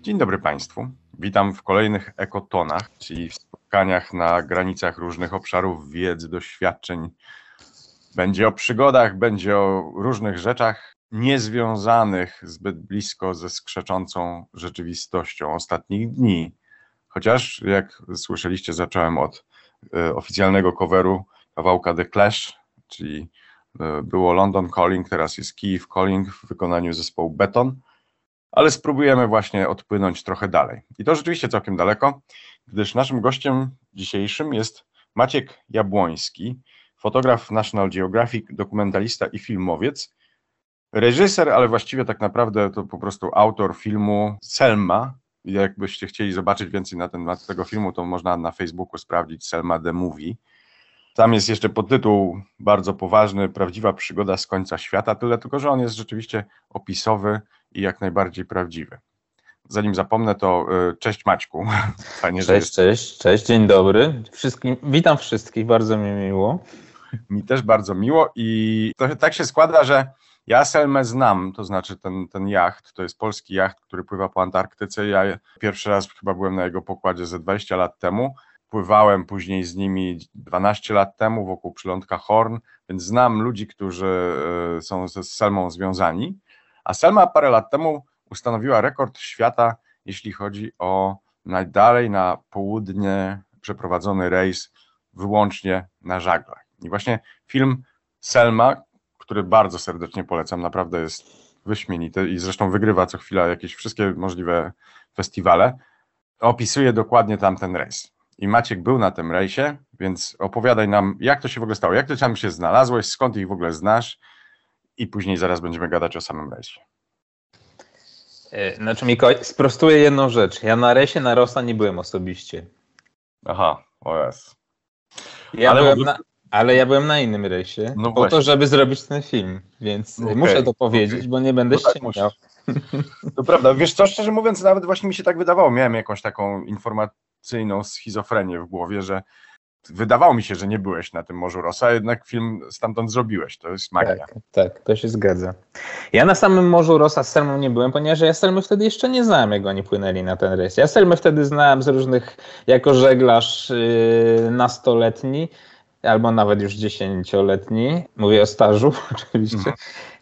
Dzień dobry Państwu. Witam w kolejnych ekotonach, czyli w spotkaniach na granicach różnych obszarów wiedzy, doświadczeń. Będzie o przygodach, będzie o różnych rzeczach niezwiązanych zbyt blisko ze skrzeczącą rzeczywistością ostatnich dni. Chociaż, jak słyszeliście, zacząłem od e, oficjalnego coveru kawałka The Clash, czyli było London Calling, teraz jest Kiev Calling w wykonaniu zespołu Beton, ale spróbujemy właśnie odpłynąć trochę dalej. I to rzeczywiście całkiem daleko, gdyż naszym gościem dzisiejszym jest Maciek Jabłoński, fotograf National Geographic, dokumentalista i filmowiec, reżyser, ale właściwie tak naprawdę to po prostu autor filmu Selma. Jakbyście chcieli zobaczyć więcej na temat tego filmu, to można na Facebooku sprawdzić Selma the Movie. Tam jest jeszcze podtytuł bardzo poważny, prawdziwa przygoda z końca świata, tyle tylko, że on jest rzeczywiście opisowy i jak najbardziej prawdziwy. Zanim zapomnę, to y, cześć Maćku. Fajnie, cześć, cześć, cześć, dzień dobry. Wszystkim, witam wszystkich, bardzo mi miło. Mi też bardzo miło i to tak się składa, że ja Selmę znam, to znaczy ten, ten jacht, to jest polski jacht, który pływa po Antarktyce. Ja pierwszy raz chyba byłem na jego pokładzie ze 20 lat temu. Pływałem później z nimi 12 lat temu wokół przylądka Horn, więc znam ludzi, którzy e, są ze Selmą związani. A Selma parę lat temu ustanowiła rekord świata, jeśli chodzi o najdalej na południe przeprowadzony rejs wyłącznie na żaglach. I właśnie film Selma, który bardzo serdecznie polecam, naprawdę jest wyśmienity i zresztą wygrywa co chwila jakieś wszystkie możliwe festiwale, opisuje dokładnie tamten rejs. I Maciek był na tym rejsie, więc opowiadaj nam, jak to się w ogóle stało, jak ty tam się znalazłeś, skąd ich w ogóle znasz i później zaraz będziemy gadać o samym rejsie. E, znaczy Mikołaj, sprostuję jedną rzecz. Ja na rejsie na Rosa nie byłem osobiście. Aha, o jest. Ja Ale byłem na, ale ja byłem na innym rejsie, no po to, żeby zrobić ten film, więc okay, muszę to powiedzieć, okay. bo nie będę no ściągał. Tak, to prawda. Wiesz co, szczerze mówiąc, nawet właśnie mi się tak wydawało. Miałem jakąś taką informacyjną schizofrenię w głowie, że wydawało mi się, że nie byłeś na tym Morzu Rosa, a jednak film stamtąd zrobiłeś. To jest magia. Tak, tak, to się zgadza. Ja na samym Morzu Rosa z Selmą nie byłem, ponieważ ja Selmy wtedy jeszcze nie znałem, jak oni płynęli na ten rejs. Ja Selmy wtedy znałem z różnych, jako żeglarz yy, nastoletni, albo nawet już dziesięcioletni, mówię o stażu oczywiście.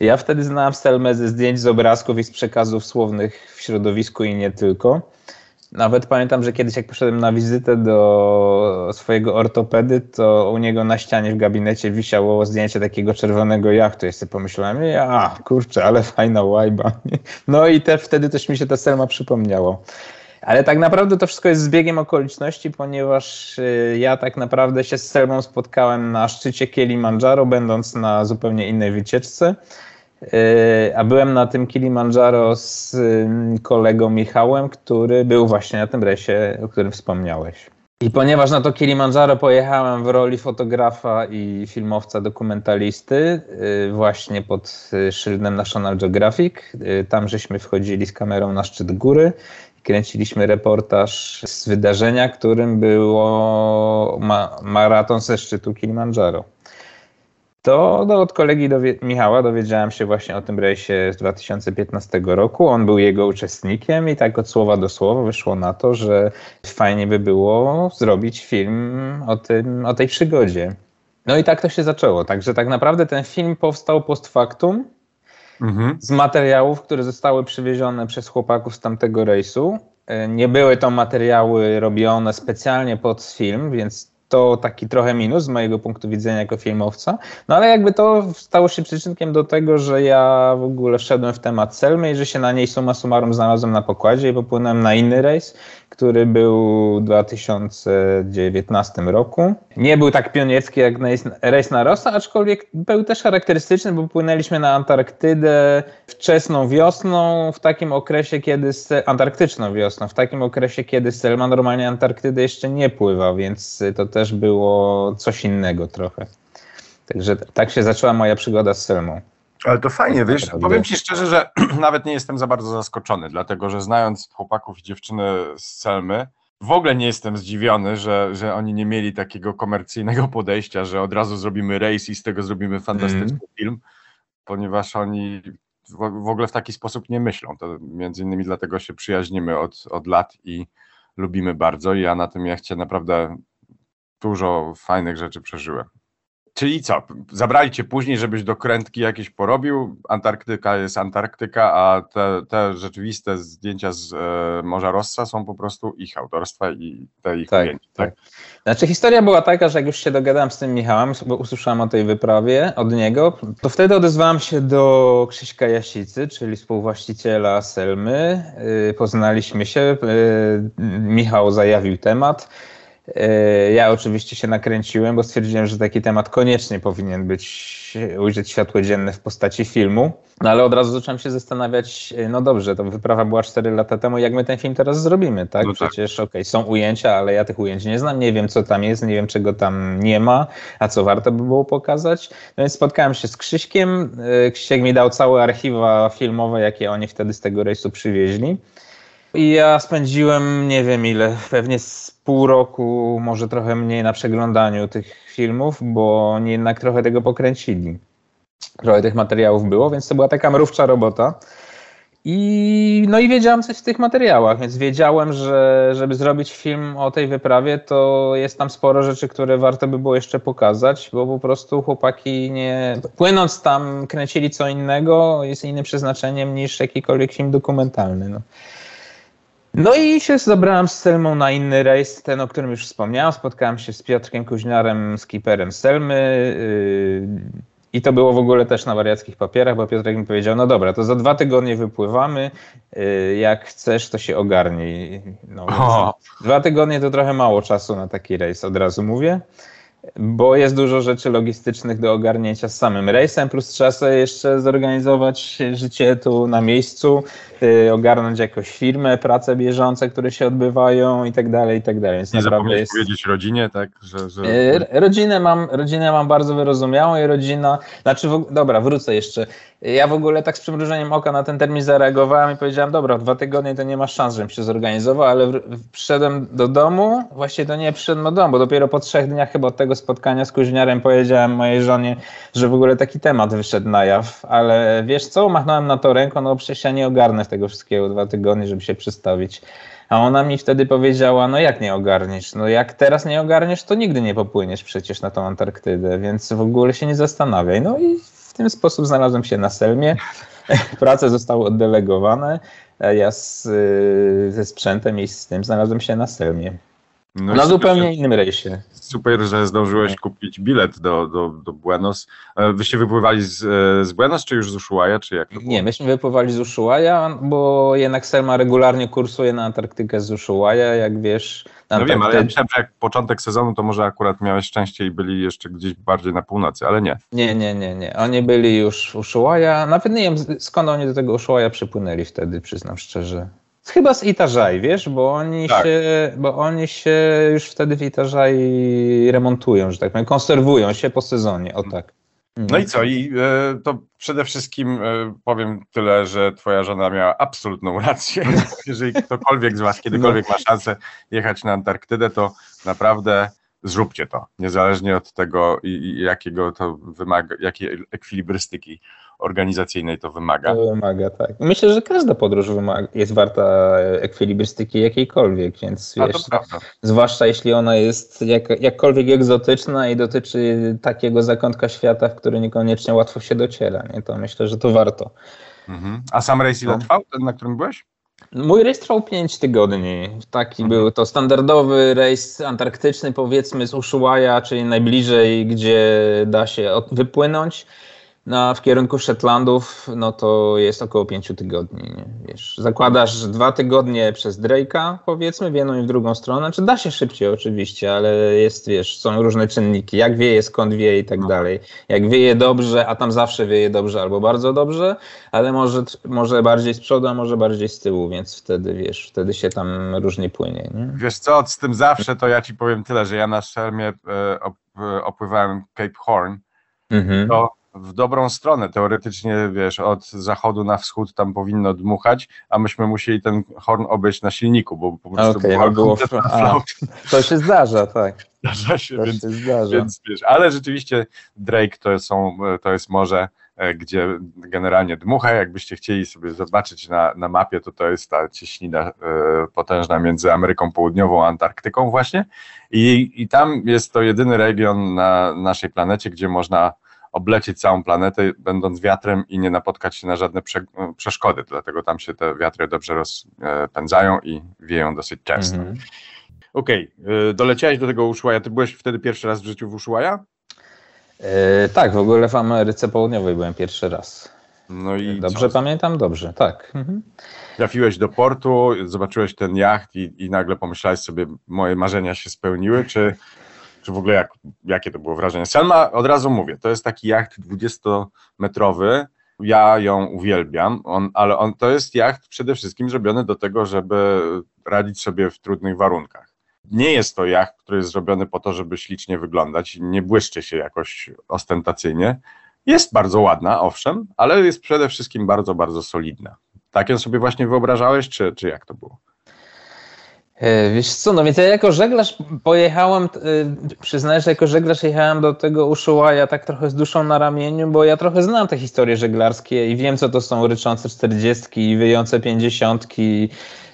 Ja wtedy znałem Selmę ze zdjęć, z obrazków i z przekazów słownych w środowisku i nie tylko. Nawet pamiętam, że kiedyś jak poszedłem na wizytę do swojego ortopedy, to u niego na ścianie w gabinecie wisiało zdjęcie takiego czerwonego jachtu. Ja sobie pomyślałem, a kurczę, ale fajna łajba. No i też wtedy też mi się ta Selma przypomniało. Ale tak naprawdę to wszystko jest zbiegiem okoliczności, ponieważ y, ja tak naprawdę się z Selmą spotkałem na szczycie Kilimandżaro, będąc na zupełnie innej wycieczce. Y, a byłem na tym Kilimandżaro z y, kolegą Michałem, który był właśnie na tym resie, o którym wspomniałeś. I ponieważ na to Kilimandżaro pojechałem w roli fotografa i filmowca dokumentalisty, właśnie pod szyldem National Geographic, tam żeśmy wchodzili z kamerą na szczyt góry kręciliśmy reportaż z wydarzenia, którym było ma maraton ze szczytu Kilimandżaro. To no, od kolegi dowie Michała dowiedziałem się właśnie o tym rejsie z 2015 roku. On był jego uczestnikiem i tak od słowa do słowa wyszło na to, że fajnie by było zrobić film o, tym, o tej przygodzie. No i tak to się zaczęło. Także tak naprawdę ten film powstał post factum mhm. z materiałów, które zostały przywiezione przez chłopaków z tamtego rejsu. E, nie były to materiały robione specjalnie pod film, więc to taki trochę minus z mojego punktu widzenia jako filmowca. No ale jakby to stało się przyczynkiem do tego, że ja w ogóle wszedłem w temat Selmy i że się na niej summa summarum znalazłem na pokładzie i popłynąłem na inny rejs, który był w 2019 roku. Nie był tak pionierski jak rejs na Rosa, aczkolwiek był też charakterystyczny, bo płynęliśmy na Antarktydę wczesną wiosną, w takim okresie, kiedy antarktyczną wiosną, w takim okresie, kiedy Selma normalnie Antarktydę jeszcze nie pływał, więc to też było coś innego trochę. Także tak się zaczęła moja przygoda z Selmą. Ale to fajnie, wiesz, powiem Ci szczerze, że nawet nie jestem za bardzo zaskoczony, dlatego że znając chłopaków i dziewczyny z Selmy, w ogóle nie jestem zdziwiony, że, że oni nie mieli takiego komercyjnego podejścia, że od razu zrobimy race i z tego zrobimy fantastyczny mm. film. ponieważ oni w, w ogóle w taki sposób nie myślą. To między innymi dlatego się przyjaźnimy od, od lat i lubimy bardzo. I ja na tym jachcie naprawdę dużo fajnych rzeczy przeżyłem. Czyli co? Zabrali cię później, żebyś do krętki jakieś porobił. Antarktyka jest Antarktyka, a te, te rzeczywiste zdjęcia z e, Morza Rossa są po prostu ich autorstwa i te ich tak, ujęcia. Tak? tak. Znaczy historia była taka, że jak już się dogadałem z tym Michałem, bo usłyszałem o tej wyprawie od niego, to wtedy odezwałem się do Krzyśka Jasicy, czyli współwłaściciela Selmy. Yy, poznaliśmy się, yy, Michał zajawił temat. E, ja oczywiście się nakręciłem, bo stwierdziłem, że taki temat koniecznie powinien być, ujrzeć światło dzienne w postaci filmu. No ale od razu zacząłem się zastanawiać, e, no dobrze, to wyprawa była 4 lata temu, jak my ten film teraz zrobimy, tak? No tak. Przecież okej, okay, są ujęcia, ale ja tych ujęć nie znam, nie wiem co tam jest, nie wiem czego tam nie ma, a co warto by było pokazać. No więc spotkałem się z Krzyśkiem, e, Krzysiek mi dał całe archiwa filmowe, jakie oni wtedy z tego rejsu przywieźli. I ja spędziłem nie wiem ile, pewnie z pół roku, może trochę mniej na przeglądaniu tych filmów, bo oni jednak trochę tego pokręcili. Trochę tych materiałów było, więc to była taka mrówcza robota. I, no i wiedziałem coś w tych materiałach, więc wiedziałem, że żeby zrobić film o tej wyprawie, to jest tam sporo rzeczy, które warto by było jeszcze pokazać, bo po prostu chłopaki nie. Płynąc tam, kręcili co innego, jest innym przeznaczeniem niż jakikolwiek film dokumentalny. No. No i się zabrałem z Selmą na inny rejs, ten, o którym już wspomniałem. Spotkałem się z Piotrkiem Kuźniarem, skiperem Selmy. Yy, I to było w ogóle też na wariackich papierach, bo Piotrek mi powiedział, no dobra, to za dwa tygodnie wypływamy, yy, jak chcesz, to się ogarnij. No, dwa tygodnie to trochę mało czasu na taki rejs, od razu mówię bo jest dużo rzeczy logistycznych do ogarnięcia z samym rejsem, plus trzeba sobie jeszcze zorganizować życie tu na miejscu, yy, ogarnąć jakąś firmę, prace bieżące, które się odbywają i tak dalej, i tak dalej. Więc Nie zapomnieć jest... powiedzieć rodzinie, tak? Że, że... Yy, rodzinę, mam, rodzinę mam bardzo wyrozumiałą i rodzina, znaczy, w... dobra, wrócę jeszcze. Ja w ogóle tak z przymrużeniem oka na ten termin zareagowałem i powiedziałem, dobra, dwa tygodnie to nie ma szans, żebym się zorganizował, ale przyszedłem do domu, właściwie to nie przyszedłem do domu, bo dopiero po trzech dniach chyba od tego spotkania z kuźniarem powiedziałem mojej żonie, że w ogóle taki temat wyszedł na jaw, ale wiesz co, machnąłem na to ręką, no przecież ja nie ogarnę tego wszystkiego dwa tygodnie, żeby się przystawić. A ona mi wtedy powiedziała, no jak nie ogarniesz? No jak teraz nie ogarniesz, to nigdy nie popłyniesz przecież na tą Antarktydę, więc w ogóle się nie zastanawiaj. No i w ten sposób znalazłem się na Selmie. Prace zostały oddelegowane. Ja z, ze sprzętem i z tym znalazłem się na Selmie. No na zupełnie innym rejsie. Super, że zdążyłeś tak. kupić bilet do, do, do Buenos. E, wyście wypływali z, e, z Buenos, czy już z Ushuaia, czy jak? Nie, myśmy wypływali z Ushuaia, bo jednak Selma regularnie kursuje na Antarktykę z Ushuaia, jak wiesz. No wiem, ale ja myślałem, że jak początek sezonu, to może akurat miałeś szczęście i byli jeszcze gdzieś bardziej na północy, ale nie. Nie, nie, nie, nie. Oni byli już w Ushuaia. Nawet nie wiem, skąd oni do tego Ushuaia przypłynęli wtedy, przyznam szczerze. Chyba z Itażaj, wiesz, bo oni, tak. się, bo oni się już wtedy w Itażaj remontują, że tak powiem, konserwują się po sezonie, o tak. No i co? I e, to przede wszystkim e, powiem tyle, że twoja żona miała absolutną rację. Jeżeli ktokolwiek z was kiedykolwiek ma szansę jechać na Antarktydę, to naprawdę zróbcie to. Niezależnie od tego, jakiego to wymaga, jakiej ekwilibrystyki organizacyjnej to wymaga. To wymaga, tak. Myślę, że każda podróż wymaga, jest warta ekwilibrystyki jakiejkolwiek, więc wiesz, zwłaszcza jeśli ona jest jak, jakkolwiek egzotyczna i dotyczy takiego zakątka świata, w który niekoniecznie łatwo się dociera, nie? to myślę, że to warto. Mhm. A sam rejs ile no. trwał, ten, na którym byłeś? Mój rejs trwał 5 tygodni. Taki mhm. był to standardowy rejs antarktyczny, powiedzmy z Ushuaia, czyli najbliżej, gdzie da się wypłynąć no, w kierunku Shetlandów, no to jest około pięciu tygodni. Nie? Wiesz, zakładasz dwa tygodnie przez Drake'a, powiedzmy, w jedną i w drugą stronę. Czy znaczy, da się szybciej oczywiście, ale jest, wiesz, są różne czynniki. Jak wieje, skąd wieje i tak no. dalej. Jak wieje dobrze, a tam zawsze wieje dobrze albo bardzo dobrze, ale może, może bardziej z przodu, a może bardziej z tyłu, więc wtedy, wiesz, wtedy się tam różnie płynie. Nie? Wiesz co, z tym zawsze to ja ci powiem tyle, że ja na Szelmie e, e, opływałem Cape Horn, mhm. to w dobrą stronę. Teoretycznie, wiesz, od zachodu na wschód tam powinno dmuchać, a myśmy musieli ten horn obejść na silniku, bo po prostu okay, była było a, To się zdarza, tak. Zdarza się, to więc, się zdarza. więc wiesz, ale rzeczywiście Drake to, są, to jest morze e, gdzie generalnie dmucha, jakbyście chcieli sobie zobaczyć na, na mapie, to to jest ta cieśnina e, potężna między Ameryką Południową a Antarktyką właśnie i, i tam jest to jedyny region na naszej planecie, gdzie można oblecieć całą planetę, będąc wiatrem i nie napotkać się na żadne prze, przeszkody. Dlatego tam się te wiatry dobrze rozpędzają i wieją dosyć często. Mhm. Okej, okay. doleciałeś do tego Ushuaia. Ty byłeś wtedy pierwszy raz w życiu w Ushuaia? Yy, tak, w ogóle w Ameryce Południowej byłem pierwszy raz. No i dobrze co? pamiętam, dobrze, tak. Mhm. Trafiłeś do portu, zobaczyłeś ten jacht i, i nagle pomyślałeś sobie, moje marzenia się spełniły, czy, czy w ogóle jak, jakie to było wrażenie? Selma, od razu mówię, to jest taki jacht 20-metrowy, ja ją uwielbiam, on, ale on, to jest jacht przede wszystkim zrobiony do tego, żeby radzić sobie w trudnych warunkach. Nie jest to jacht, który jest zrobiony po to, żeby ślicznie wyglądać, nie błyszczy się jakoś ostentacyjnie. Jest bardzo ładna, owszem, ale jest przede wszystkim bardzo, bardzo solidna. Tak ją sobie właśnie wyobrażałeś, czy, czy jak to było? E, wiesz co, no więc ja jako żeglarz pojechałem, e, przyznaję, że jako żeglarz jechałem do tego Ushuaia tak trochę z duszą na ramieniu, bo ja trochę znam te historie żeglarskie i wiem, co to są ryczące czterdziestki i wyjące pięćdziesiątki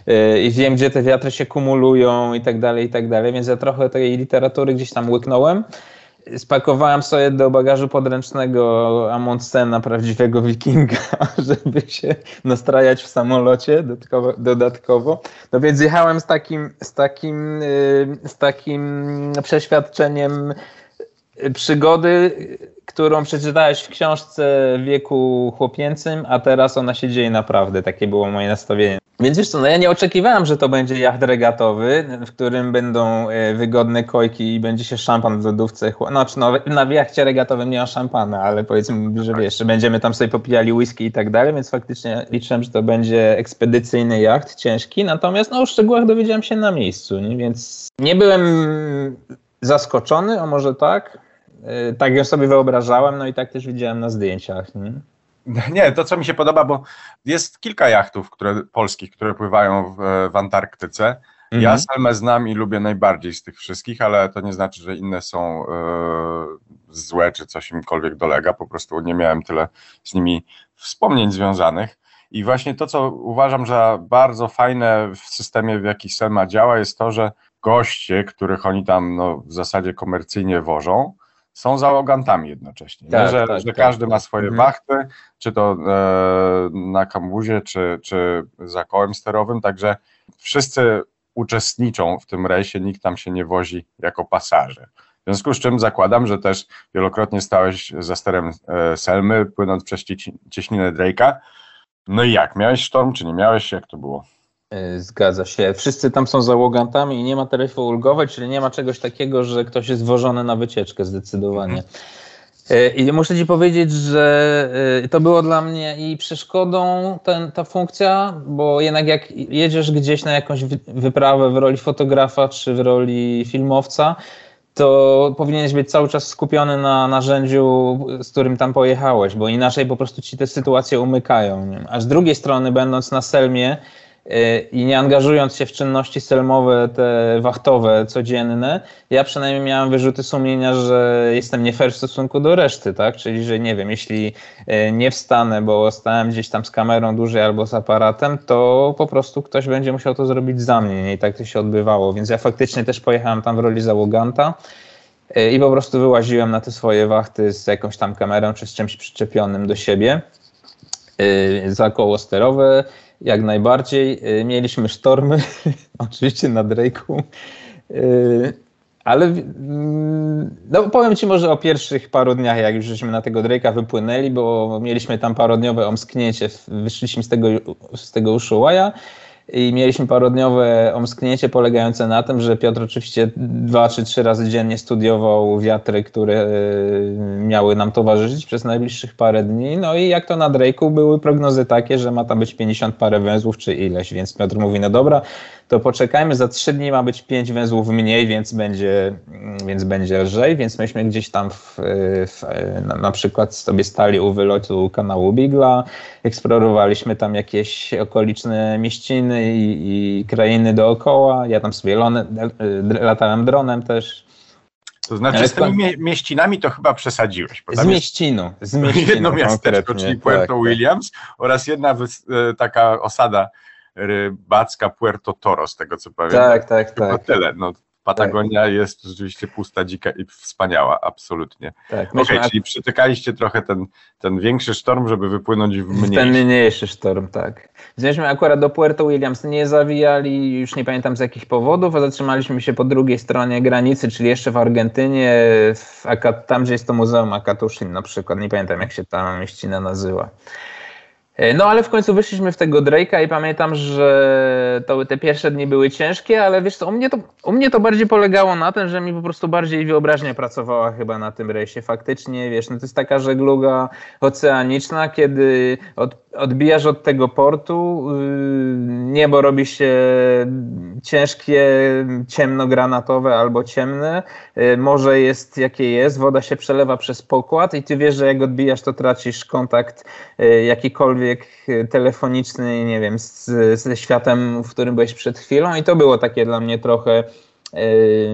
e, i wiem, gdzie te wiatry się kumulują i tak dalej, i tak dalej, więc ja trochę tej literatury gdzieś tam łyknąłem spakowałem sobie do bagażu podręcznego Amundsena, prawdziwego wikinga, żeby się nastrajać w samolocie dodatkowo. dodatkowo. No więc jechałem z takim, z takim, y, z takim przeświadczeniem przygody, którą przeczytałeś w książce w wieku chłopięcym, a teraz ona się dzieje naprawdę. Takie było moje nastawienie. Więc wiesz co, no ja nie oczekiwałem, że to będzie jacht regatowy, w którym będą e, wygodne kojki i będzie się szampan w lodówce. Znaczy, no, na jachcie regatowym nie ma szampana, ale powiedzmy, że wiesz, będziemy tam sobie popijali whisky i tak dalej, więc faktycznie liczyłem, że to będzie ekspedycyjny jacht, ciężki. Natomiast no, o szczegółach dowiedziałem się na miejscu, nie? więc nie byłem zaskoczony, a może tak. E, tak ją sobie wyobrażałem, no i tak też widziałem na zdjęciach. Nie? Nie, to co mi się podoba, bo jest kilka jachtów które, polskich, które pływają w, w Antarktyce. Mhm. Ja Selmę znam i lubię najbardziej z tych wszystkich, ale to nie znaczy, że inne są e, złe, czy coś imkolwiek dolega. Po prostu nie miałem tyle z nimi wspomnień związanych. I właśnie to, co uważam za bardzo fajne w systemie, w jaki Selma działa, jest to, że goście, których oni tam no, w zasadzie komercyjnie wożą, są załogantami jednocześnie. Tak, że, tak, że tak, każdy ma tak. swoje mhm. wachty, czy to e, na kambuzie, czy, czy za kołem sterowym, także wszyscy uczestniczą w tym rejsie, nikt tam się nie wozi jako pasażer. W związku z czym zakładam, że też wielokrotnie stałeś za sterem e, Selmy, płynąc przez cieśninę Drake'a. No i jak? Miałeś sztorm, czy nie miałeś? Jak to było? E, zgadza się. Wszyscy tam są załogantami i nie ma taryfy ulgowej, czyli nie ma czegoś takiego, że ktoś jest wożony na wycieczkę zdecydowanie. E, I muszę Ci powiedzieć, że e, to było dla mnie i przeszkodą ten, ta funkcja, bo jednak jak jedziesz gdzieś na jakąś wyprawę w roli fotografa czy w roli filmowca, to powinieneś być cały czas skupiony na narzędziu, z którym tam pojechałeś, bo inaczej po prostu ci te sytuacje umykają. A z drugiej strony, będąc na Selmie, i nie angażując się w czynności selmowe, te wachtowe, codzienne, ja przynajmniej miałem wyrzuty sumienia, że jestem nie fair w stosunku do reszty, tak? Czyli, że nie wiem, jeśli e, nie wstanę, bo stałem gdzieś tam z kamerą dłużej albo z aparatem, to po prostu ktoś będzie musiał to zrobić za mnie. I tak to się odbywało. Więc ja faktycznie też pojechałem tam w roli załoganta e, i po prostu wyłaziłem na te swoje wachty z jakąś tam kamerą czy z czymś przyczepionym do siebie e, za koło sterowe jak najbardziej. Y, mieliśmy sztormy, oczywiście na Drake'u, y, ale mm, no, powiem Ci może o pierwszych paru dniach, jak już żeśmy na tego Drake'a wypłynęli, bo mieliśmy tam parodniowe omsknięcie, wyszliśmy z tego, z tego Ushuaia i mieliśmy parodniowe omsknięcie polegające na tym, że Piotr oczywiście dwa czy trzy razy dziennie studiował wiatry, które e, miały nam towarzyszyć przez najbliższych parę dni. No i jak to na Drake'u były prognozy takie, że ma tam być 50 parę węzłów czy ileś, więc Piotr mówi, no dobra, to poczekajmy, za trzy dni ma być pięć węzłów mniej, więc będzie, więc będzie lżej, więc myśmy gdzieś tam w, w, na, na, przykład sobie stali u wylotu kanału Bigla, eksplorowaliśmy tam jakieś okoliczne mieściny i, i krainy dookoła, ja tam sobie lone, latałem dronem też. To znaczy Ale z tymi mie- mieścinami to chyba przesadziłeś. Z mieściną. Z mieściną jedno miasteczko, czyli Puerto tak, tak. Williams oraz jedna e, taka osada rybacka Puerto Toro, z tego co pamiętam. Tak, tak, Chyba tak. tyle. No, Patagonia jest rzeczywiście pusta, dzika i wspaniała, absolutnie. tak. Okej, Myśmy czyli przytykaliście trochę ten, ten większy sztorm, żeby wypłynąć w Ten mniejszy. mniejszy sztorm, tak. Więc akurat do Puerto Williams nie zawijali, już nie pamiętam z jakich powodów, a zatrzymaliśmy się po drugiej stronie granicy, czyli jeszcze w Argentynie, w Aka- tam gdzie jest to Muzeum Akatuszin na przykład, nie pamiętam jak się ta mieścina nazywa. E, No ale w końcu wyszliśmy w tego Drake'a i pamiętam, że to, te pierwsze dni były ciężkie, ale wiesz co, u mnie, to, u mnie to bardziej polegało na tym, że mi po prostu bardziej wyobraźnia pracowała chyba na tym rejsie. Faktycznie, wiesz, no to jest taka żegluga oceaniczna, kiedy od, odbijasz od tego portu, yy, niebo robi się ciężkie, ciemnogranatowe albo ciemne, yy, morze jest jakie jest, woda się przelewa przez pokład i ty wiesz, że jak odbijasz, to tracisz kontakt yy, jakikolwiek telefoniczny, nie wiem, z, ze światem, w którym byłeś przed chwilą. I to było takie dla mnie trochę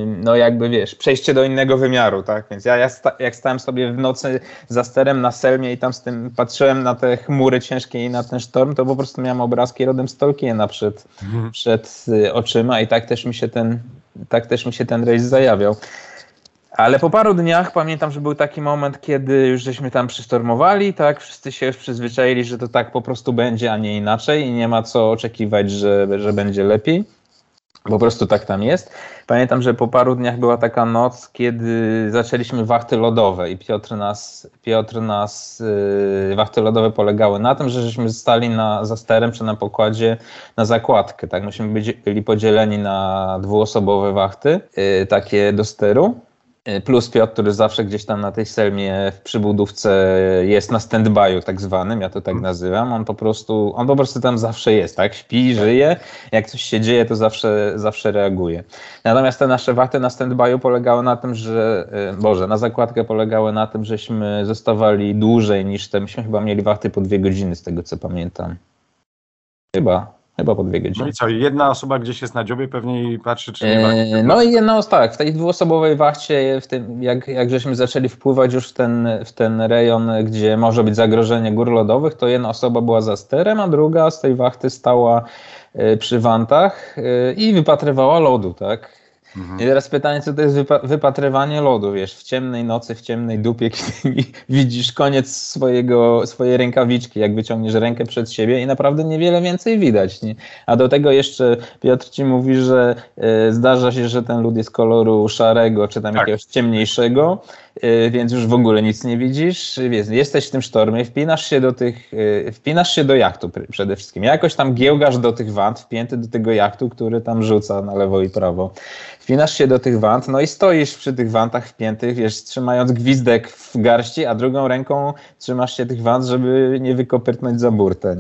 no jakby wiesz, przejście do innego wymiaru, tak? Więc ja, ja sta, jak stałem sobie w nocy za sterem na Selmie i tam z tym patrzyłem na te chmury ciężkie i na ten sztorm, to po prostu miałem obrazki rodem z Tolkiena przed, Mhm. przed y, oczyma i tak też mi się ten, tak też mi się ten rejs zajawiał. Ale po paru dniach pamiętam, że był taki moment, kiedy już żeśmy tam przystormowali, tak, wszyscy się już przyzwyczaili, że to tak po prostu będzie, a nie inaczej i nie ma co oczekiwać, że, że będzie lepiej. Po prostu tak tam jest. Pamiętam, że po paru dniach była taka noc, kiedy zaczęliśmy wachty lodowe i Piotr nas, Piotr nas yy, wachty lodowe polegały na tym, że żeśmy stali na, za sterem czy na pokładzie na zakładkę. Tak? Myśmy byli, podzieleni na dwuosobowe wachty, yy, takie do steru. Plus Piotr, który zawsze gdzieś tam na tej selmie w przybudówce jest na stand-by'u tak zwanym, ja to tak nazywam. On po prostu, on po prostu tam zawsze jest, tak? Śpi, żyje. Jak coś się dzieje, to zawsze, zawsze reaguje. Natomiast te nasze wachty na stand-by'u polegały na tym, że, y, Boże, na zakładkę polegały na tym, żeśmy zostawali dłużej niż te, myśmy chyba mieli wachty po dwie godziny, z tego co pamiętam. Chyba, chyba po dwie No godziny. i co, jedna osoba gdzieś jest na dziobie pewnie i patrzy, czy nie ma. E, No i jedno, tak, w tej dwuosobowej wachcie, w tym, jak, jak żeśmy zaczęli wpływać już w ten, w ten rejon, gdzie może być zagrożenie gór lodowych, to jedna osoba była za sterem, a druga z tej wachty stała e, przy wantach e, i wypatrywała lodu, tak? Mhm. I teraz pytanie, co to jest wypa- wypatrywanie lodu, wiesz, w ciemnej nocy, w ciemnej dupie, kiedy widzisz koniec swojego, swojej rękawiczki, jak wyciągniesz rękę przed siebie i naprawdę niewiele więcej widać. Nie? A do tego jeszcze Piotr ci mówi, że e, zdarza się, że ten lód jest koloru szarego, czy tam Tak. jakiegoś ciemniejszego, więc już w ogóle nic nie widzisz. Wiesz, jesteś w tym sztormie, wpinasz się do tych, e, wpinasz się do jachtu pr- przede wszystkim. Jakoś tam giełgasz do tych want, wpięty do tego jachtu, który tam rzuca na lewo i prawo. Wpinasz się do tych want, no i stoisz przy tych wantach wpiętych, wiesz, trzymając gwizdek w garści, a drugą ręką trzymasz się tych want, żeby nie wykopyrtnąć za burtę.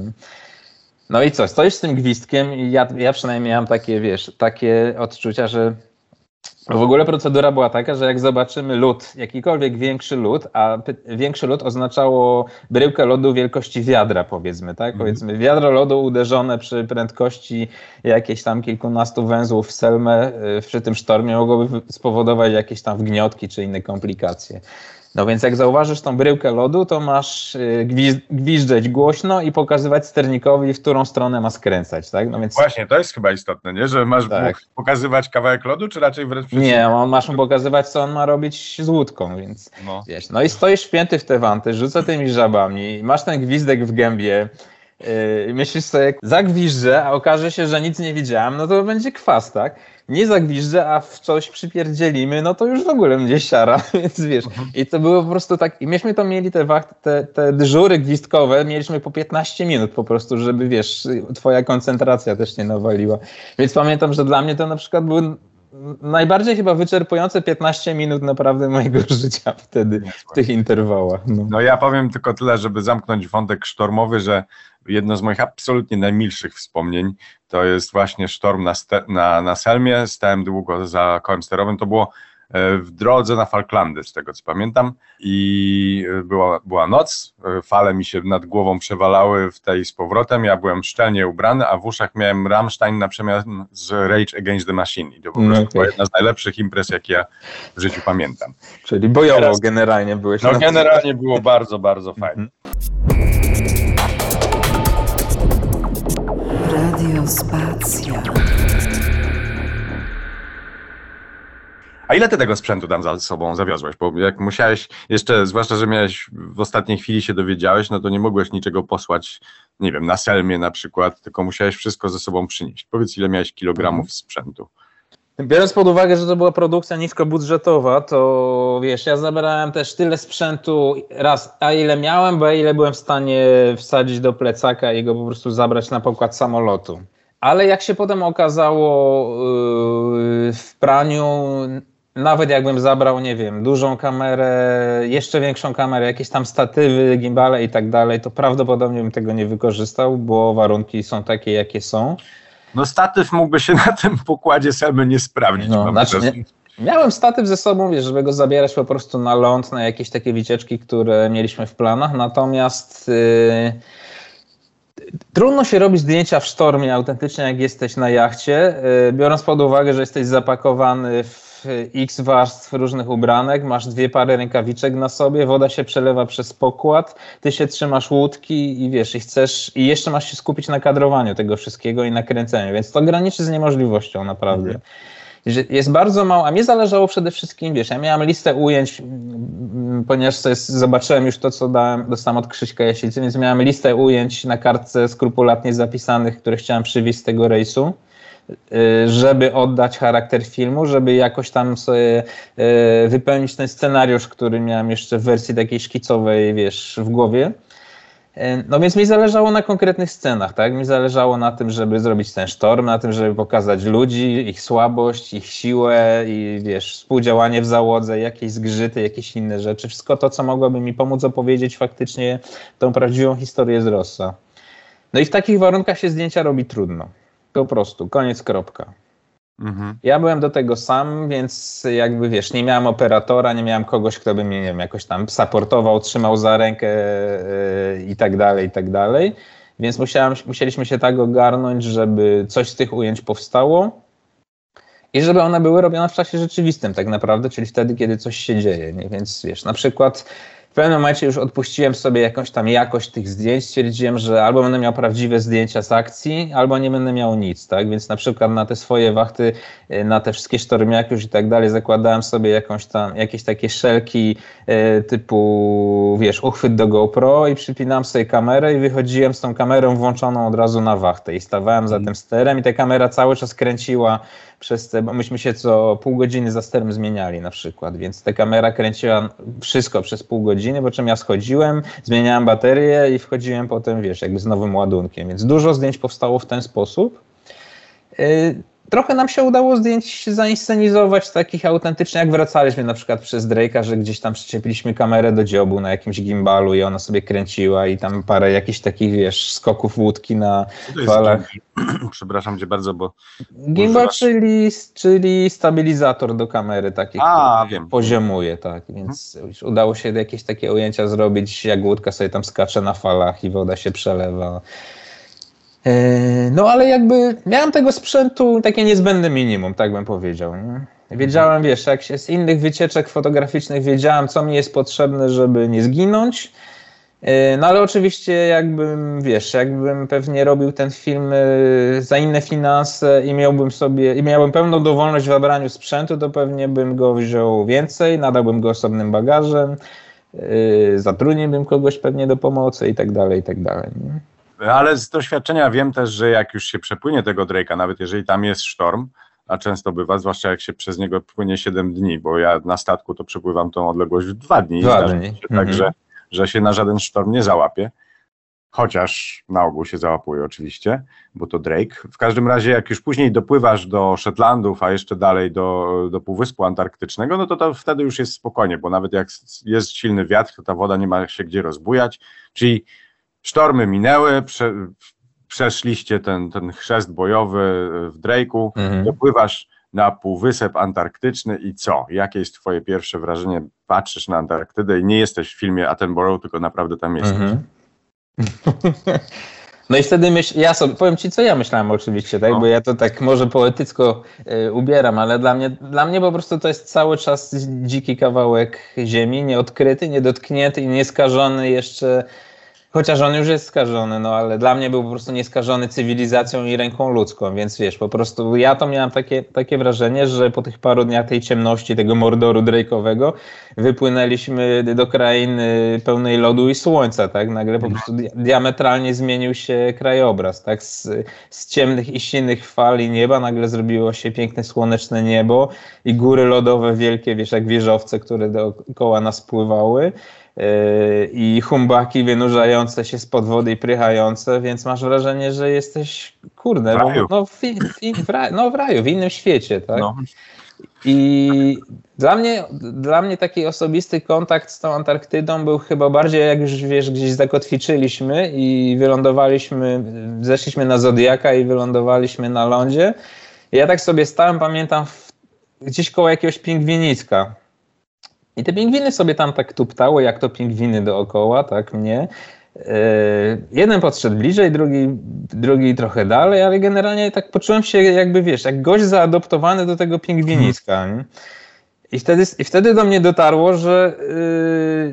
No i co, stoisz z tym gwizdkiem i ja, ja przynajmniej miałem takie, wiesz, takie odczucia, że w ogóle procedura była taka, że jak zobaczymy lód, jakikolwiek większy lód, a większy lód oznaczało bryłkę lodu wielkości wiadra, powiedzmy, tak? Mhm. Powiedzmy, wiadro lodu uderzone przy prędkości jakieś tam kilkunastu węzłów w selmę y, przy tym sztormie mogłoby spowodować jakieś tam wgniotki czy inne komplikacje. No więc jak zauważysz tą bryłkę lodu, to masz y, gwizd- gwizdżeć głośno i pokazywać sternikowi, w którą stronę ma skręcać, tak? No więc Właśnie, to jest chyba istotne, nie? Że masz Tak. pokazywać kawałek lodu, czy raczej wręcz przeciwnie? nie, on masz mu pokazywać, co on ma robić z łódką, więc No. Wiesz, no i stoisz wpięty w te wanty, rzuca tymi żabami, masz ten gwizdek w gębie, yy, myślisz sobie, zagwiżdżę, a okaże się, że nic nie widziałem, no to będzie kwas, tak? Nie zagwiżdżę, a w coś przypierdzielimy, no to już w ogóle będzie siara, więc wiesz. I to było po prostu tak, i myśmy to mieli te wachty, te, te dyżury gwizdkowe, mieliśmy po 15 minut po prostu, żeby wiesz, twoja koncentracja też nie nawaliła. Więc pamiętam, że dla mnie to na przykład były najbardziej chyba wyczerpujące 15 minut naprawdę mojego życia wtedy, w tych interwałach. No. No ja powiem tylko tyle, żeby zamknąć wątek sztormowy, że jedno z moich absolutnie najmilszych wspomnień to jest właśnie sztorm na, na, na Selmie. Stałem długo za kołem sterowym. To było e, w drodze na Falklandy, z tego co pamiętam. I e, była, była noc, e, fale mi się nad głową przewalały w tej z powrotem. Ja byłem szczelnie ubrany, a w uszach miałem Rammstein na przemian z Rage Against the Machine. I to po prostu Okay. była jedna z najlepszych imprez, jakie ja w życiu pamiętam. Czyli bojowo Teraz- generalnie byłeś. No generalnie było bardzo, bardzo fajnie. Radio Spacja. A ile ty tego sprzętu tam za sobą zawiozłeś? Bo jak musiałeś, jeszcze zwłaszcza, że miałeś w ostatniej chwili się dowiedziałeś, no to nie mogłeś niczego posłać, nie wiem, na Selmie na przykład, tylko musiałeś wszystko ze sobą przynieść. Powiedz, ile miałeś kilogramów sprzętu? Biorąc pod uwagę, że to była produkcja niskobudżetowa, to wiesz, ja zabrałem też tyle sprzętu, raz, a ile miałem, bo ile byłem w stanie wsadzić do plecaka i go po prostu zabrać na pokład samolotu. Ale jak się potem okazało yy, w praniu, nawet jakbym zabrał, nie wiem, dużą kamerę, jeszcze większą kamerę, jakieś tam statywy, gimbale i tak dalej, to prawdopodobnie bym tego nie wykorzystał, bo warunki są takie, jakie są. No statyw mógłby się na tym pokładzie Selmy nie sprawdzić. No, znaczy, nie, miałem statyw ze sobą, wiesz, żeby go zabierać po prostu na ląd, na jakieś takie wycieczki, które mieliśmy w planach, natomiast yy, trudno się robić zdjęcia w sztormie autentycznie, jak jesteś na jachcie, yy, biorąc pod uwagę, że jesteś zapakowany w x warstw różnych ubranek, masz dwie pary rękawiczek na sobie, woda się przelewa przez pokład, ty się trzymasz łódki i wiesz, i chcesz, i jeszcze masz się skupić na kadrowaniu tego wszystkiego i na kręceniu, więc to graniczy z niemożliwością naprawdę. Że Jest bardzo mało, a mnie zależało przede wszystkim, wiesz, ja miałem listę ujęć, mm, ponieważ zobaczyłem już to, co dałem, dostałem od Krzyśka Jasicy, więc miałem listę ujęć na kartce skrupulatnie zapisanych, które chciałem przywieźć z tego rejsu żeby oddać charakter filmu, żeby jakoś tam sobie y, wypełnić ten scenariusz, który miałem jeszcze w wersji takiej szkicowej, wiesz, w głowie. Y, No więc mi zależało na konkretnych scenach, tak? Mi zależało na tym, żeby zrobić ten sztorm, na tym, żeby pokazać ludzi, ich słabość, ich siłę i wiesz, współdziałanie w załodze, jakieś zgrzyty, jakieś inne rzeczy. Wszystko to, co mogłoby mi pomóc opowiedzieć faktycznie tą prawdziwą historię z Rossa. No i w takich warunkach się zdjęcia robi trudno. Po prostu, koniec, kropka. Mhm. Ja byłem do tego sam, więc jakby wiesz, nie miałem operatora, nie miałem kogoś, kto by mnie, nie wiem, jakoś tam supportował, trzymał za rękę yy, i tak dalej, i tak dalej. Więc musiałem, musieliśmy się tak ogarnąć, żeby coś z tych ujęć powstało i żeby one były robione w czasie rzeczywistym tak naprawdę, czyli wtedy, kiedy coś się dzieje. Nie? Więc wiesz, na przykład w pewnym momencie już odpuściłem sobie jakąś tam jakość tych zdjęć, stwierdziłem, że albo będę miał prawdziwe zdjęcia z akcji, albo nie będę miał nic, tak? Więc na przykład na te swoje wachty, y, na te wszystkie sztormiaki już i tak dalej zakładałem sobie jakąś tam, jakieś takie szelki y, typu, wiesz, uchwyt do GoPro i przypinałem sobie kamerę i wychodziłem z tą kamerą włączoną od razu na wachtę i stawałem za tym sterem i ta kamera cały czas kręciła przez te, bo myśmy się co pół godziny za sterem zmieniali na przykład, więc ta kamera kręciła wszystko przez pół godziny, po czym ja schodziłem, zmieniałem baterię i wchodziłem potem, wiesz, jakby z nowym ładunkiem, więc dużo zdjęć powstało w ten sposób. Yy, Trochę nam się udało zdjęć zainscenizować takich autentycznie, jak wracaliśmy na przykład przez Drake'a, że gdzieś tam przyczepiliśmy kamerę do dziobu na jakimś gimbalu i ona sobie kręciła i tam parę jakichś takich, wiesz, skoków łódki na falach. Przepraszam cię bardzo, bo Gimbal, Używasz- czyli, czyli stabilizator do kamery, taki, A, wiem. poziomuje, tak. Więc już udało się jakieś takie ujęcia zrobić, jak łódka sobie tam skacze na falach i woda się przelewa. E, No ale jakby miałem tego sprzętu takie niezbędne minimum, tak bym powiedział. Nie? Wiedziałem, wiesz, jak się z innych wycieczek fotograficznych wiedziałem, co mi jest potrzebne, żeby nie zginąć. E, No ale oczywiście jakbym, wiesz, jakbym pewnie robił ten film e, za inne finanse i miałbym sobie, i miałbym pełną dowolność w wybraniu sprzętu, to pewnie bym go wziął więcej, nadałbym go osobnym bagażem, zatrudniłbym kogoś pewnie do pomocy i tak dalej, i tak dalej. Ale z doświadczenia wiem też, że jak już się przepłynie tego Drake'a, nawet jeżeli tam jest sztorm, a często bywa, zwłaszcza jak się przez niego płynie 7 dni, bo ja na statku to przepływam tą odległość w 2 dni. Dwa dni. Się Mhm. tak, że, się na żaden sztorm nie załapie. Chociaż na ogół się załapuje oczywiście, bo to Drake. W każdym razie, jak już później dopływasz do Szetlandów, a jeszcze dalej do, do Półwyspu Antarktycznego, no to, to wtedy już jest spokojnie, bo nawet jak jest silny wiatr, to ta woda nie ma się gdzie rozbujać. Czyli sztormy minęły, prze, przeszliście ten, ten chrzest bojowy w Drake'u, Mhm. dopływasz na Półwysep Antarktyczny i co? Jakie jest twoje pierwsze wrażenie? Patrzysz na Antarktydę i nie jesteś w filmie Attenborough, tylko naprawdę tam jesteś. Mhm. No i wtedy myśl, ja sobie, powiem ci, co ja myślałem oczywiście, tak? No. bo ja to tak może poetycko y, ubieram, ale dla mnie, dla mnie po prostu to jest cały czas dziki kawałek ziemi, nieodkryty, niedotknięty i nieskażony jeszcze Chociaż on już jest skażony, no ale dla mnie był po prostu nieskażony cywilizacją i ręką ludzką, więc wiesz, po prostu ja to miałem takie, takie wrażenie, że po tych paru dniach tej ciemności, tego mordoru Drake'owego, wypłynęliśmy do krainy pełnej lodu i słońca, tak? Nagle po prostu diametralnie zmienił się krajobraz, tak? Z, z ciemnych i silnych fal i nieba nagle zrobiło się piękne słoneczne niebo i góry lodowe wielkie, wiesz, jak wieżowce, które dookoła nas pływały i humbaki wynurzające się spod wody i prychające, więc masz wrażenie, że jesteś, kurde, w raju. No, w, w, w, raju, no w raju, w innym świecie, tak? No. I dla mnie, dla mnie taki osobisty kontakt z tą Antarktydą był chyba bardziej, jak już wiesz, gdzieś zakotwiczyliśmy i wylądowaliśmy, zeszliśmy na Zodiaka i wylądowaliśmy na lądzie. Ja tak sobie stałem, pamiętam, gdzieś koło jakiegoś pingwiniska i te pingwiny sobie tam tak tuptały, jak to pingwiny dookoła, tak mnie. E, jeden podszedł bliżej, drugi, drugi trochę dalej, ale generalnie tak poczułem się jakby, wiesz, jak gość zaadoptowany do tego pingwiniska. Nie? I wtedy, I wtedy do mnie dotarło, że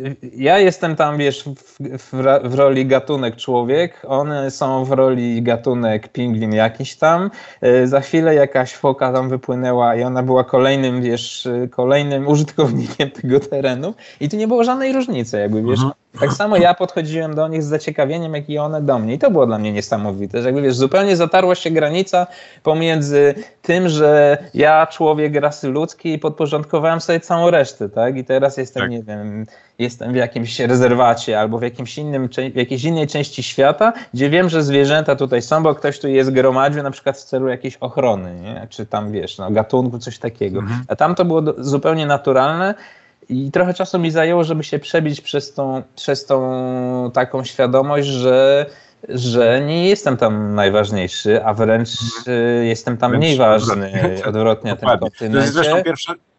yy, ja jestem tam, wiesz, w, w, w, roli gatunek człowiek, one są w roli gatunek pingwin jakiś tam. Yy, za chwilę jakaś foka tam wypłynęła i ona była kolejnym, wiesz, kolejnym użytkownikiem tego terenu. I tu nie było żadnej różnicy, jakby, wiesz. Mhm. Tak samo ja podchodziłem do nich z zaciekawieniem, jak i one do mnie. I to było dla mnie niesamowite, że jakby wiesz, zupełnie zatarła się granica pomiędzy tym, że ja, człowiek rasy ludzkiej, podporządkowałem sobie całą resztę, tak? I teraz jestem, tak. nie wiem, jestem w jakimś rezerwacie albo w, jakimś innym, w jakiejś innej części świata, gdzie wiem, że zwierzęta tutaj są, bo ktoś tu jest gromadził na przykład w celu jakiejś ochrony, nie? Czy tam, wiesz, no, gatunku, coś takiego. Mhm. A tam to było do, zupełnie naturalne i trochę czasu mi zajęło, żeby się przebić przez tą, przez tą taką świadomość, że, że nie jestem tam najważniejszy, a wręcz mhm. y, jestem tam mniej ważny, odwrotnie na tym kontynencie. To jest zresztą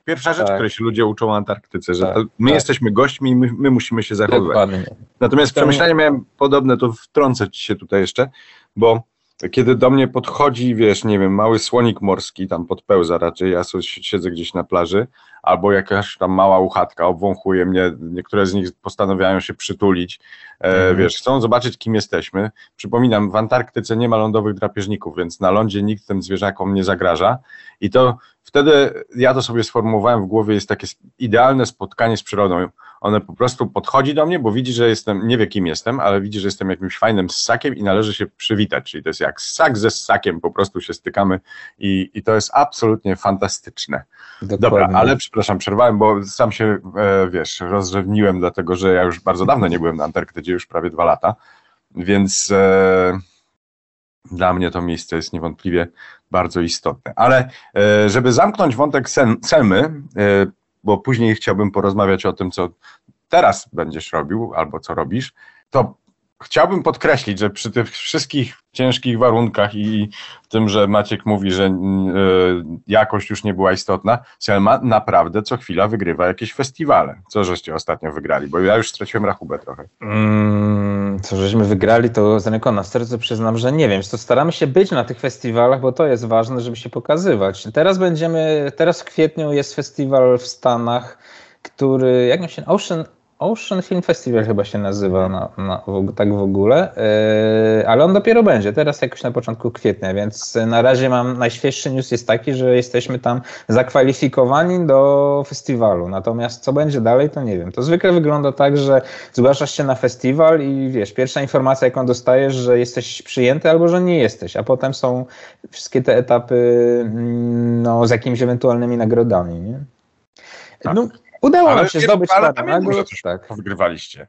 pierwsza rzecz, tak. której się ludzie uczą o Antarktyce, że tak, my tak. jesteśmy gośćmi i my, my, musimy się zachowywać. Dokładnie. Natomiast przemyślenie miałem podobne, to wtrącę ci się tutaj jeszcze, bo kiedy do mnie podchodzi, wiesz, nie wiem, mały słonik morski, tam podpełza raczej, ja sobie siedzę gdzieś na plaży, albo jakaś tam mała uchatka obwąchuje mnie, niektóre z nich postanawiają się przytulić, e, mhm. wiesz, chcą zobaczyć, kim jesteśmy. Przypominam, w Antarktyce nie ma lądowych drapieżników, więc na lądzie nikt tym zwierzakom nie zagraża i to wtedy ja to sobie sformułowałem w głowie, jest takie idealne spotkanie z przyrodą. One po prostu podchodzi do mnie, bo widzi, że jestem, nie wie kim jestem, ale widzi, że jestem jakimś fajnym ssakiem i należy się przywitać. Czyli to jest jak ssak ze ssakiem, po prostu się stykamy i, i to jest absolutnie fantastyczne. Dokładnie. Dobra, ale przepraszam, przerwałem, bo sam się, e, wiesz, rozrzewniłem, dlatego że ja już bardzo dawno nie byłem na Antarktydzie, już prawie dwa lata, więc e, dla mnie to miejsce jest niewątpliwie bardzo istotne. Ale e, żeby zamknąć wątek Selmy, e, bo później chciałbym porozmawiać o tym, co teraz będziesz robił albo co robisz, to chciałbym podkreślić, że przy tych wszystkich ciężkich warunkach i tym, że Maciek mówi, że e, jakość już nie była istotna, Selma naprawdę co chwila wygrywa jakieś festiwale. Co żeście ostatnio wygrali? Bo ja już straciłem rachubę trochę. Mm, co żeśmy wygrali, to z ręką na serce przyznam, że nie wiem. To staramy się być na tych festiwalach, bo to jest ważne, żeby się pokazywać. Teraz będziemy, teraz w kwietniu jest festiwal w Stanach, który, jak się, Ocean Ocean Film Festival chyba się nazywa na, na, tak w ogóle, yy, ale on dopiero będzie, teraz jakoś na początku kwietnia, więc na razie mam, najświeższy news jest taki, że jesteśmy tam zakwalifikowani do festiwalu, natomiast co będzie dalej, to nie wiem. To zwykle wygląda tak, że zgłaszasz się na festiwal i wiesz, pierwsza informacja jaką dostajesz, że jesteś przyjęty albo że nie jesteś, a potem są wszystkie te etapy mm, no, z jakimiś ewentualnymi nagrodami, nie? Tak. No, Udało ale nam się zdobyć parę nagród. Tak. Wygrywaliście.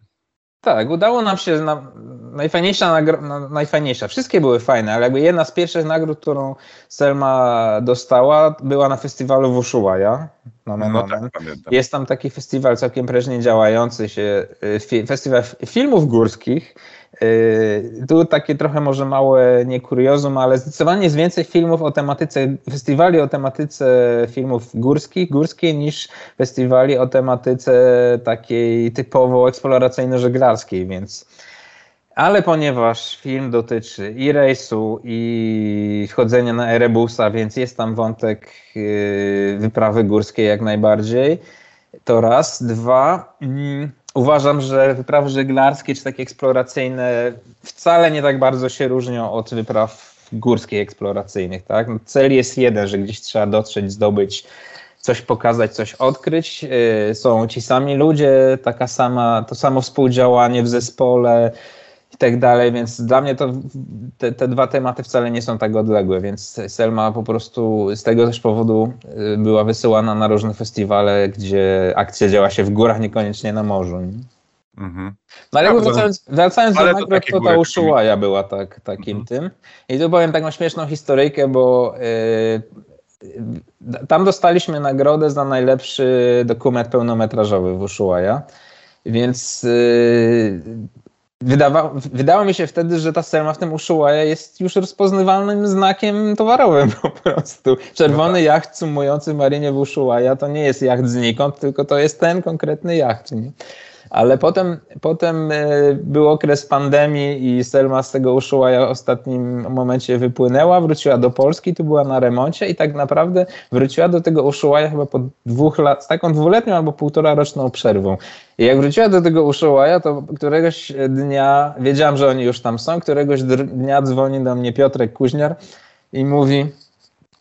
Tak, udało nam się, na, najfajniejsza, nagro, na, najfajniejsza, wszystkie były fajne, ale jakby jedna z pierwszych nagród, którą Selma dostała, była na festiwalu w Ushuaia. No, no, tak, Jest tam taki festiwal całkiem prężnie działający się, y, festiwal filmów górskich, tu takie trochę może małe niekuriozum, ale zdecydowanie jest więcej filmów o tematyce, festiwali o tematyce filmów górskich, górskiej niż festiwali o tematyce takiej typowo eksploracyjno-żeglarskiej, więc ale ponieważ film dotyczy i rejsu, i wchodzenia na Erebusa, więc jest tam wątek yy, wyprawy górskiej jak najbardziej, to raz. Dwa, mm, uważam, że wyprawy żeglarskie czy takie eksploracyjne wcale nie tak bardzo się różnią od wypraw górskich eksploracyjnych. Tak? No cel jest jeden, że gdzieś trzeba dotrzeć, zdobyć coś pokazać, coś odkryć. Yy, są ci sami ludzie, taka sama, to samo współdziałanie w zespole, i tak dalej, więc dla mnie to te, te, dwa tematy wcale nie są tak odległe, więc Selma po prostu z tego też powodu y, była wysyłana na różne festiwale, gdzie akcja działa się w górach, niekoniecznie na morzu. Nie? Mhm. No ale wracając, wracając ale do nagród, to, ta Ushuaia była tak, takim mhm. tym. I tu powiem taką śmieszną historyjkę, bo yy, tam dostaliśmy nagrodę za najlepszy dokument pełnometrażowy w Ushuaia. Więc yy, Wydawa, wydało mi się wtedy, że ta Selma w tym Ushuaia jest już rozpoznawalnym znakiem towarowym po prostu. Czerwony no tak. jacht sumujący w marinie w Ushuaia to nie jest jacht znikąd, tylko to jest ten konkretny jacht. Nie? Ale potem, potem e, był okres pandemii i Selma z tego Ushuaia w ostatnim momencie wypłynęła, wróciła do Polski, tu była na remoncie i tak naprawdę wróciła do tego Ushuaia chyba po dwóch lat, z taką dwuletnią albo półtora roczną przerwą. I jak wróciła do tego Ushuaia, to któregoś dnia, wiedziałam, że oni już tam są, któregoś dnia dzwoni do mnie Piotrek Kuźniar i mówi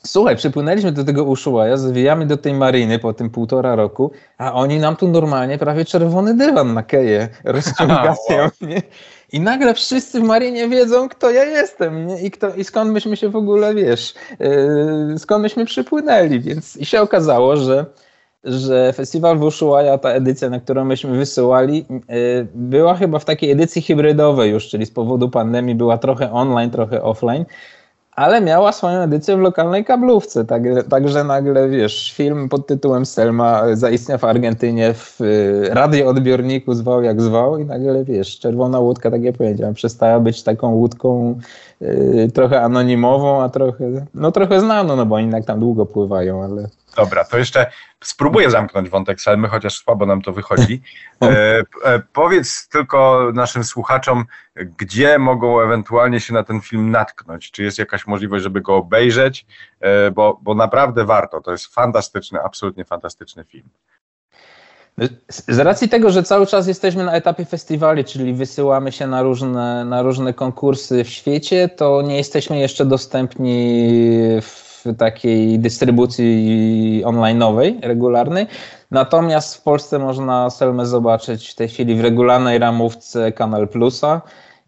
Słuchaj, przypłynęliśmy do tego Ushuaia, zawijamy do tej mariny po tym półtora roku, a oni nam tu normalnie prawie czerwony dywan na keje rozciągają, nie? I nagle wszyscy w marinie wiedzą, kto ja jestem, nie? I, kto, i skąd myśmy się w ogóle, wiesz, yy, skąd myśmy przypłynęli, więc i się okazało, że że festiwal w Ushuaia, ta edycja, na którą myśmy wysyłali, yy, była chyba w takiej edycji hybrydowej już, czyli z powodu pandemii była trochę online, trochę offline ale miała swoją edycję w lokalnej kablówce. Tak, także nagle, wiesz, film pod tytułem Selma zaistniał w Argentynie w y, radioodbiorniku, zwał jak zwał i nagle, wiesz, czerwona łódka, tak jak powiedziałem, przestała być taką łódką y, trochę anonimową, a trochę, no trochę znaną, no bo oni tak tam długo pływają, ale... Dobra, to jeszcze spróbuję zamknąć wątek Selmy, chociaż słabo nam to wychodzi. E, e, powiedz tylko naszym słuchaczom, gdzie mogą ewentualnie się na ten film natknąć? Czy jest jakaś możliwość, żeby go obejrzeć? E, bo, bo naprawdę warto. To jest fantastyczny, absolutnie fantastyczny film. Z racji tego, że cały czas jesteśmy na etapie festiwali, czyli wysyłamy się na różne, na różne konkursy w świecie, to nie jesteśmy jeszcze dostępni w takiej dystrybucji online'owej, regularnej. Natomiast w Polsce można Selmę zobaczyć w tej chwili w regularnej ramówce Kanal Plusa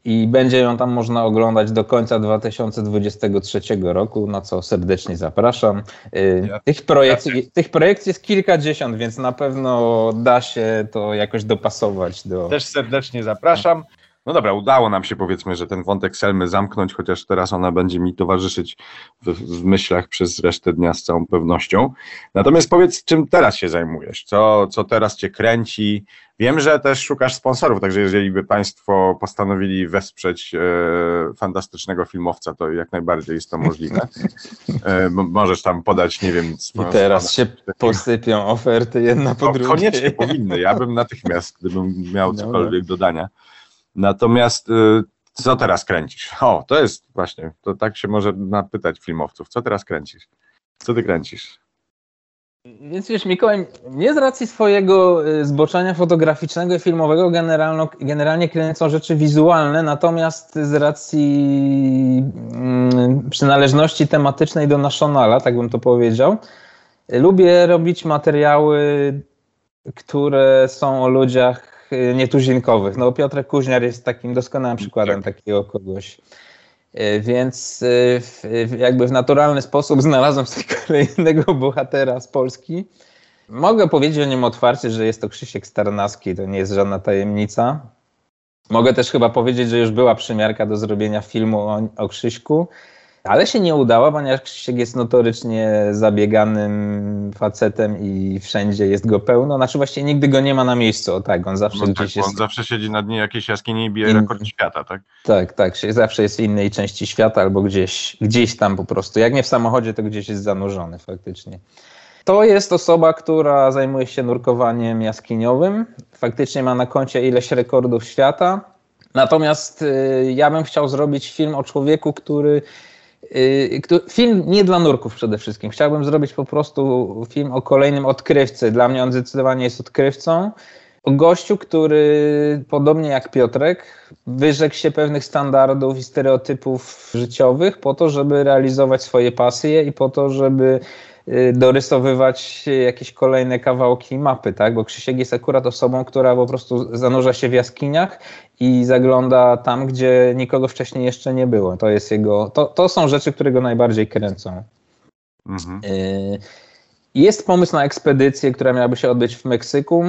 i będzie ją tam można oglądać do końca 2023 roku, na co serdecznie zapraszam. Y, tych projekcji, tych projekcji jest kilkadziesiąt, więc na pewno da się to jakoś dopasować do. Też serdecznie zapraszam. No dobra, udało nam się powiedzmy, że ten wątek Selmy zamknąć, chociaż teraz ona będzie mi towarzyszyć w, w, myślach przez resztę dnia z całą pewnością. Natomiast powiedz, czym teraz się zajmujesz? Co, co teraz cię kręci? Wiem, że też szukasz sponsorów, także jeżeli by Państwo postanowili wesprzeć e, fantastycznego filmowca, to jak najbardziej jest to możliwe. E, możesz tam podać, nie wiem... I teraz się posypią oferty jedna po no, drugiej. Koniecznie powinny, ja bym natychmiast, gdybym miał no, cokolwiek no. dodania. Natomiast y, co teraz kręcisz? O, to jest właśnie, to tak się może napytać filmowców. Co teraz kręcisz? Co ty kręcisz? Więc wiesz, Mikołaj, nie z racji swojego y, zboczenia fotograficznego i filmowego generalnie kręcą rzeczy wizualne, natomiast z racji mm, przynależności tematycznej do Nationala, tak bym to powiedział, lubię robić materiały, które są o ludziach nietuzinkowych. No Piotrek Kuźniar jest takim doskonałym przykładem tak. takiego kogoś. Y, więc y, jakby w naturalny sposób znalazłem sobie kolejnego bohatera z Polski. Mogę powiedzieć o nim otwarcie, że jest to Krzysiek Starnawski, to nie jest żadna tajemnica. Mogę też chyba powiedzieć, że już była przymiarka do zrobienia filmu o, o Krzyśku Ale się nie udało, ponieważ Krzysiek jest notorycznie zabieganym facetem i wszędzie jest go pełno. Znaczy właściwie nigdy go nie ma na miejscu, o tak, on zawsze No gdzieś tak, jest... On zawsze siedzi na dnie jakiejś jaskini i bije In- rekord świata, tak? Tak, tak, zawsze jest w innej części świata albo gdzieś, gdzieś tam po prostu. Jak nie w samochodzie, to gdzieś jest zanurzony faktycznie. To jest osoba, która zajmuje się nurkowaniem jaskiniowym. Faktycznie ma na koncie ileś rekordów świata. Natomiast y, ja bym chciał zrobić film o człowieku, który. Y, Film nie dla nurków przede wszystkim. Chciałbym zrobić po prostu film o kolejnym odkrywcy. Dla mnie on zdecydowanie jest odkrywcą. O gościu, który podobnie jak Piotrek, wyrzekł się pewnych standardów i stereotypów życiowych po to, żeby realizować swoje pasje i po to, żeby dorysowywać jakieś kolejne kawałki mapy, tak? Bo Krzysiek jest akurat osobą, która po prostu zanurza się w jaskiniach i zagląda tam, gdzie nikogo wcześniej jeszcze nie było. To jest jego, to, to są rzeczy, które go najbardziej kręcą. Mhm. Yy, Jest pomysł na ekspedycję, która miałaby się odbyć w Meksyku.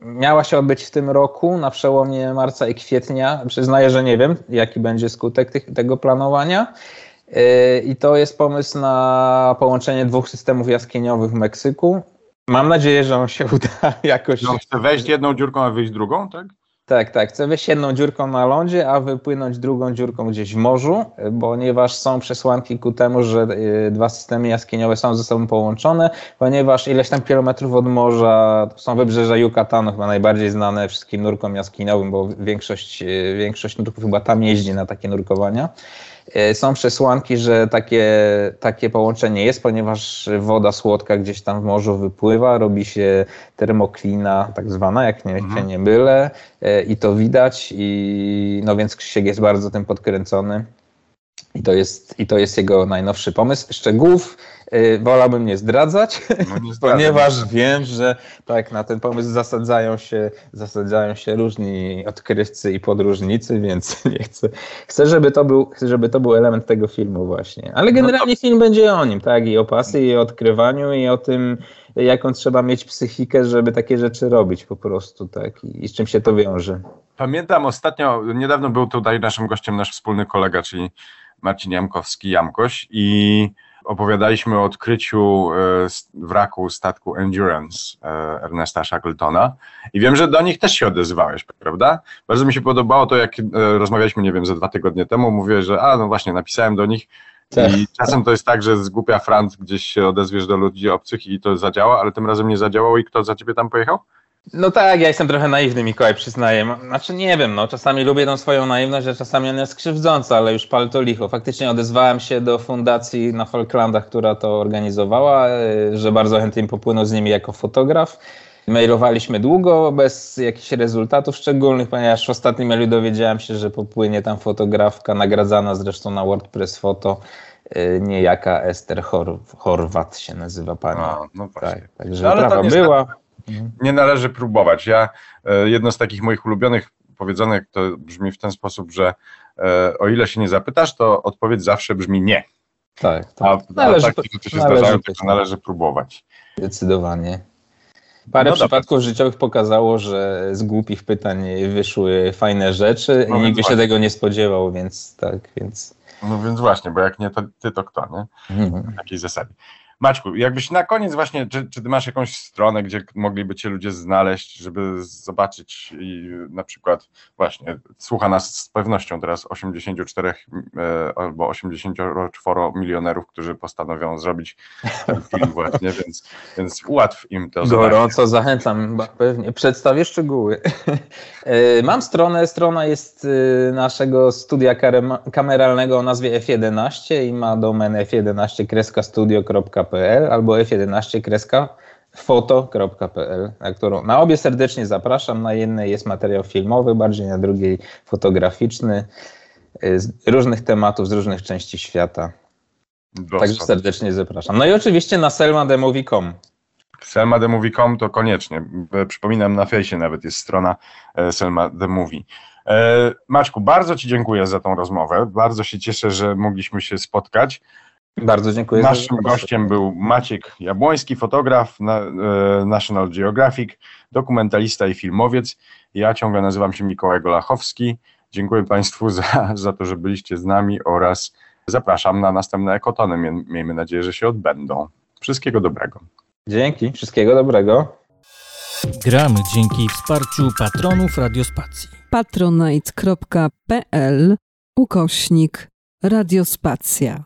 Miała się odbyć w tym roku, na przełomie marca i kwietnia. Przyznaję, że nie wiem, jaki będzie skutek tych, tego planowania. Yy, I to jest pomysł na połączenie dwóch systemów jaskiniowych w Meksyku. Mam nadzieję, że on się uda jakoś. No, chce wejść jedną dziurką, a wyjść drugą, tak? Tak, tak. Chcę wejść jedną dziurką na lądzie, a wypłynąć drugą dziurką gdzieś w morzu, ponieważ są przesłanki ku temu, że y, dwa systemy jaskiniowe są ze sobą połączone, ponieważ ileś tam kilometrów od morza to są wybrzeża Yucatanu, chyba najbardziej znane wszystkim nurkom jaskiniowym, bo większość, y, większość nurków chyba tam jeździ na takie nurkowania. Y, Są przesłanki, że takie, takie połączenie jest, ponieważ woda słodka gdzieś tam w morzu wypływa, robi się termoklina tak zwana, jak nie, Mhm. się nie mylę e, i to widać i no więc Krzysiek jest bardzo tym podkręcony i to jest, i to jest jego najnowszy pomysł. Szczegółów wolałbym nie zdradzać, No, nie ponieważ wiem, że tak na ten pomysł zasadzają się, zasadzają się różni odkrywcy i podróżnicy, więc nie chcę. Chcę, żeby to był, chcę, żeby to był element tego filmu właśnie. Ale generalnie film będzie o nim, tak? I o pasji, i o odkrywaniu, i o tym, jaką trzeba mieć psychikę, żeby takie rzeczy robić po prostu, tak? I, i z czym się to wiąże. Pamiętam ostatnio, niedawno był tutaj naszym gościem nasz wspólny kolega, czyli Marcin Jamkowski, Jamkoś i opowiadaliśmy o odkryciu e, wraku statku Endurance e, Ernesta Shackletona i wiem, że do nich też się odezwałeś, prawda? Bardzo mi się podobało to, jak e, rozmawialiśmy, nie wiem, ze dwa tygodnie temu, mówiłeś, że a, no właśnie, napisałem do nich Tak. i czasem to jest tak, że z głupia frant gdzieś się odezwiesz do ludzi obcych i to zadziała, ale tym razem nie zadziałało i kto za ciebie tam pojechał? No tak, ja jestem trochę naiwny, Mikołaj, przyznaję. Znaczy nie wiem, no czasami lubię tą swoją naiwność, a czasami ona jest krzywdząca, ale już pal to licho. Faktycznie odezwałem się do fundacji na Falklandach, która to organizowała, y, że bardzo chętnie popłynął z nimi jako fotograf. Mailowaliśmy długo, bez jakichś rezultatów szczególnych, ponieważ w ostatnim mailu dowiedziałem się, że popłynie tam fotografka, nagradzana zresztą na WordPress Foto, y, niejaka Ester Hor- Horwat się nazywa pani. A, no właśnie. tak, także No, ale prawa była. Nie należy próbować. Ja, e, jedno z takich moich ulubionych powiedzonek to brzmi w ten sposób, że e, o ile się nie zapytasz, to odpowiedź zawsze brzmi nie. Tak, A, tak. a Należy, takie rzeczy się należy zdarzają, tylko należy próbować. Zdecydowanie. Parę No dobra. przypadków życiowych pokazało, że z głupich pytań wyszły fajne rzeczy No i nikt by się tego nie spodziewał, więc tak, więc. No więc właśnie, bo jak nie, to ty to kto, nie? Mhm. W takiej zasadzie. Maćku, jakbyś na koniec właśnie, czy, czy ty masz jakąś stronę, gdzie mogliby cię ludzie znaleźć, żeby zobaczyć i na przykład właśnie, słucha nas z pewnością teraz 84 e, albo 84 milionerów, którzy postanowią zrobić ten film właśnie, więc, więc ułatw im to zadanie. Gorąco zachęcam, ba- pewnie. Przedstawię szczegóły. E, Mam stronę, strona jest e, naszego studia kameralnego o nazwie F11 i ma domenę f11-studio.pl albo f11-foto.pl, na którą na obie serdecznie zapraszam. Na jednej jest materiał filmowy, bardziej na drugiej fotograficzny e, z różnych tematów, z różnych części świata. Także serdecznie zapraszam. No i oczywiście na selmademovie.com. Selma The Movie.com to koniecznie. E, Przypominam, na fejsie nawet jest strona e, Selma The Movie. Bardzo Ci dziękuję za tą rozmowę. Bardzo się cieszę, że mogliśmy się spotkać. Bardzo dziękuję. Naszym gościem był Maciek Jabłoński, fotograf, e, National Geographic, dokumentalista i filmowiec. Ja ciągle nazywam się Mikołaj Golachowski. Dziękuję Państwu za, za to, że byliście z nami oraz zapraszam na następne ekotony. Miejmy nadzieję, że się odbędą. Wszystkiego dobrego. Dzięki, wszystkiego dobrego. Gramy dzięki wsparciu patronów Radiospacji. patronite.pl ukośnik Radiospacja